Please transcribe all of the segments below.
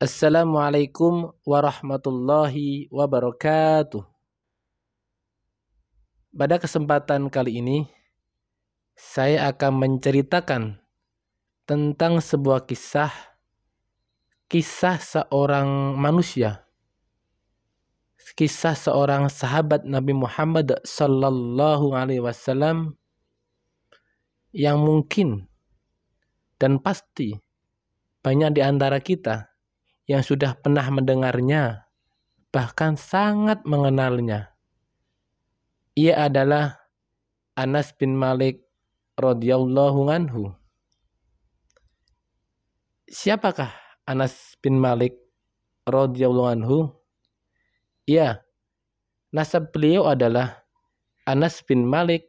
Assalamualaikum warahmatullahi wabarakatuh. Pada kesempatan kali ini, saya akan menceritakan tentang sebuah kisah, kisah seorang manusia, kisah seorang sahabat Nabi Muhammad Sallallahu Alaihi Wasallam yang mungkin dan pasti banyak di antara kita yang sudah pernah mendengarnya, bahkan sangat mengenalnya. Ia adalah Anas bin Malik radhiyallahu anhu. Siapakah Anas bin Malik radhiyallahu anhu? Ya, nasab beliau adalah Anas bin Malik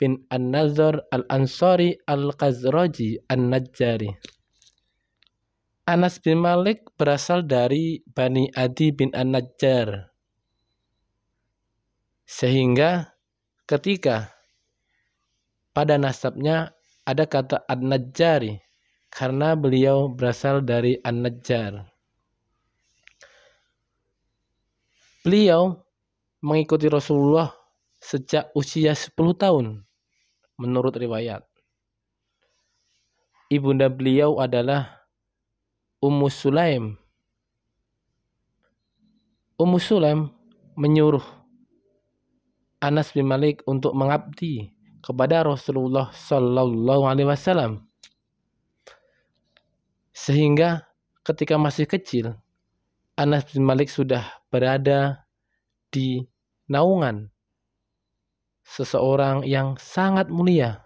bin An-Nazar Al-Ansari Al-Khazraji An-Najjari. Anas bin Malik berasal dari Bani Adi bin An-Najjar. Sehingga ketika pada nasabnya ada kata An-Najjari karena beliau berasal dari An-Najjar. Beliau mengikuti Rasulullah sejak usia 10 tahun menurut riwayat. Ibunda beliau adalah Ummu Sulaim. Ummu Sulaim menyuruh Anas bin Malik untuk mengabdi kepada Rasulullah Sallallahu Alaihi Wasallam. Sehingga ketika masih kecil, Anas bin Malik sudah berada di naungan seseorang yang sangat mulia,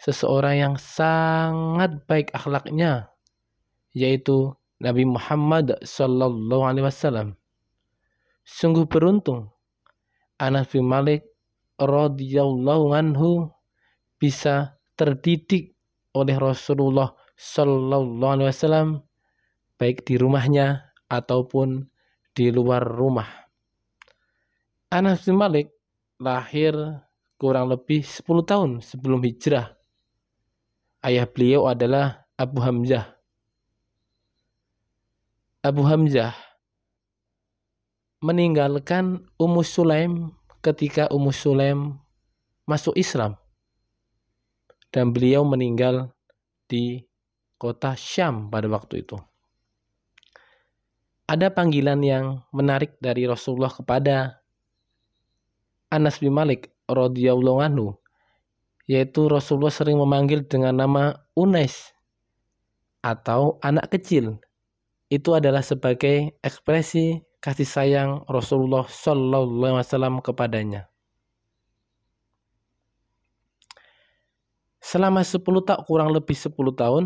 seseorang yang sangat baik akhlaknya, yaitu Nabi Muhammad sallallahu alaihi wasallam. Sungguh beruntung Anas bin Malik radhiyallahu anhu bisa terdidik oleh Rasulullah sallallahu alaihi wasallam baik di rumahnya ataupun di luar rumah. Anas bin Malik lahir kurang lebih 10 tahun sebelum hijrah. Ayah beliau adalah Abu Hamzah Abu Hamzah meninggalkan Ummu Sulaim ketika Ummu Sulaim masuk Islam dan beliau meninggal di kota Syam pada waktu itu. Ada panggilan yang menarik dari Rasulullah kepada Anas bin Malik radhiyallahu anhu yaitu Rasulullah sering memanggil dengan nama Unais atau anak kecil itu adalah sebagai ekspresi kasih sayang Rasulullah Shallallahu Alaihi Wasallam kepadanya. Selama 10 tahun kurang lebih 10 tahun,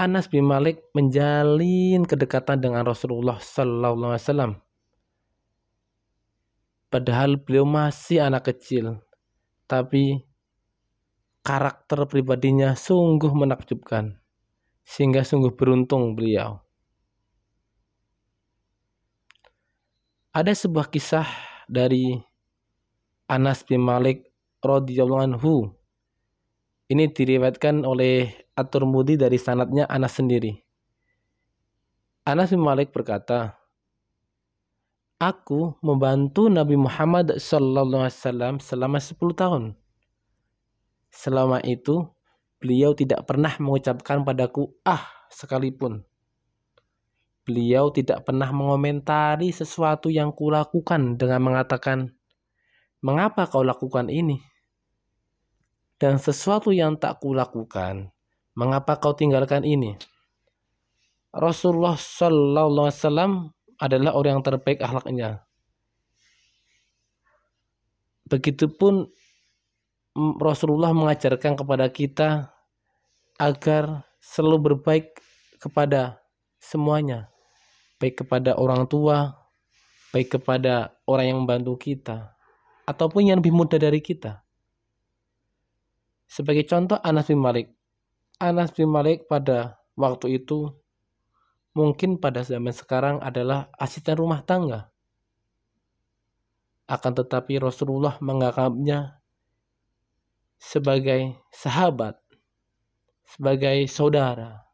Anas bin Malik menjalin kedekatan dengan Rasulullah Sallallahu Alaihi Wasallam. Padahal beliau masih anak kecil, tapi karakter pribadinya sungguh menakjubkan, sehingga sungguh beruntung beliau. Ada sebuah kisah dari Anas bin Malik radhiyallahu anhu. Ini diriwayatkan oleh At-Tirmidzi dari sanatnya Anas sendiri. Anas bin Malik berkata, Aku membantu Nabi Muhammad sallallahu alaihi wasallam selama 10 tahun. Selama itu beliau tidak pernah mengucapkan padaku ah sekalipun. Beliau tidak pernah mengomentari sesuatu yang kulakukan dengan mengatakan, "Mengapa kau lakukan ini?" Dan sesuatu yang tak kulakukan, "Mengapa kau tinggalkan ini?" Rasulullah Sallallahu Alaihi Wasallam adalah orang yang terbaik akhlaknya. Begitupun Rasulullah mengajarkan kepada kita agar selalu berbaik kepada semuanya, baik kepada orang tua, baik kepada orang yang membantu kita, ataupun yang lebih muda dari kita. Sebagai contoh Anas bin Malik. Anas bin Malik pada waktu itu mungkin pada zaman sekarang adalah asisten rumah tangga. Akan tetapi Rasulullah menganggapnya sebagai sahabat, sebagai saudara,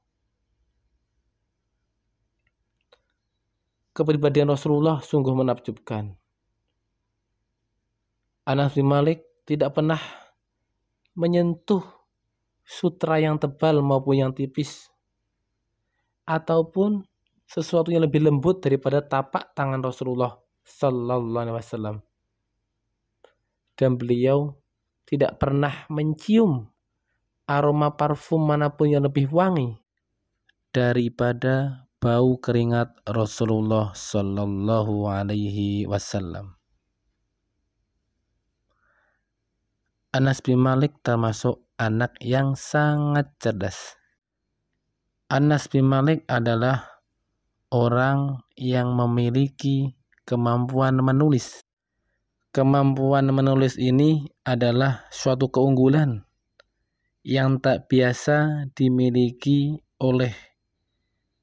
kepribadian Rasulullah sungguh menakjubkan. Anas bin Malik tidak pernah menyentuh sutra yang tebal maupun yang tipis ataupun sesuatu yang lebih lembut daripada tapak tangan Rasulullah sallallahu alaihi wasallam. Dan beliau tidak pernah mencium aroma parfum mana pun yang lebih wangi daripada bau keringat Rasulullah sallallahu alaihi wasallam. Anas bin Malik termasuk anak yang sangat cerdas. Anas bin Malik adalah orang yang memiliki kemampuan menulis. Kemampuan menulis ini adalah suatu keunggulan yang tak biasa dimiliki oleh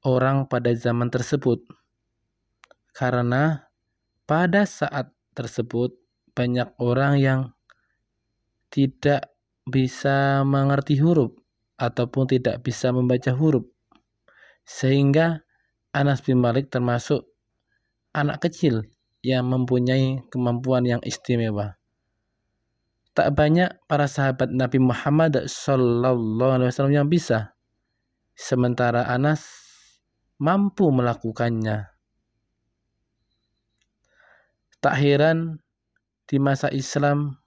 orang pada zaman tersebut. Karena pada saat tersebut banyak orang yang tidak bisa mengerti huruf ataupun tidak bisa membaca huruf. Sehingga Anas bin Malik termasuk anak kecil yang mempunyai kemampuan yang istimewa. Tak banyak para sahabat Nabi Muhammad Wasallam yang bisa, sementara Anas mampu melakukannya. Tak heran di masa Islam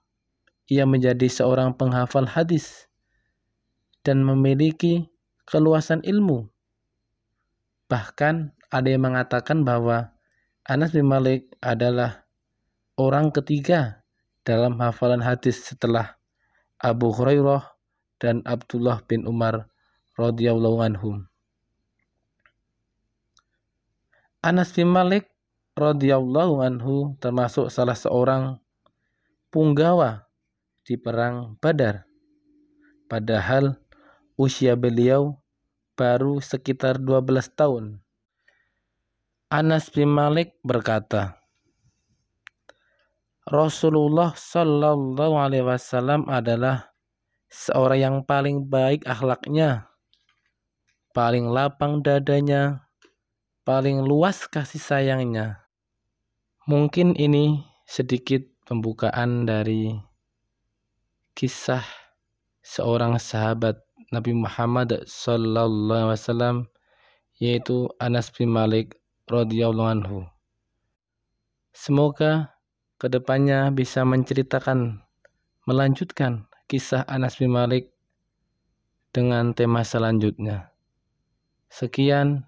ia menjadi seorang penghafal hadis dan memiliki keluasan ilmu. Bahkan ada yang mengatakan bahwa Anas bin Malik adalah orang ketiga dalam hafalan hadis setelah Abu Hurairah dan Abdullah bin Umar radhiyallahu anhum. Anas bin Malik radhiyallahu anhu termasuk salah seorang punggawa di perang Badar. Padahal usia beliau baru sekitar 12 tahun. Anas bin Malik berkata, Rasulullah Shallallahu Alaihi Wasallam adalah seorang yang paling baik akhlaknya, paling lapang dadanya, paling luas kasih sayangnya. Mungkin ini sedikit pembukaan dari kisah seorang sahabat Nabi Muhammad sallallahu alaihi wasallam yaitu Anas bin Malik radhiyallahu anhu. Semoga ke depannya bisa menceritakan melanjutkan kisah Anas bin Malik dengan tema selanjutnya. Sekian.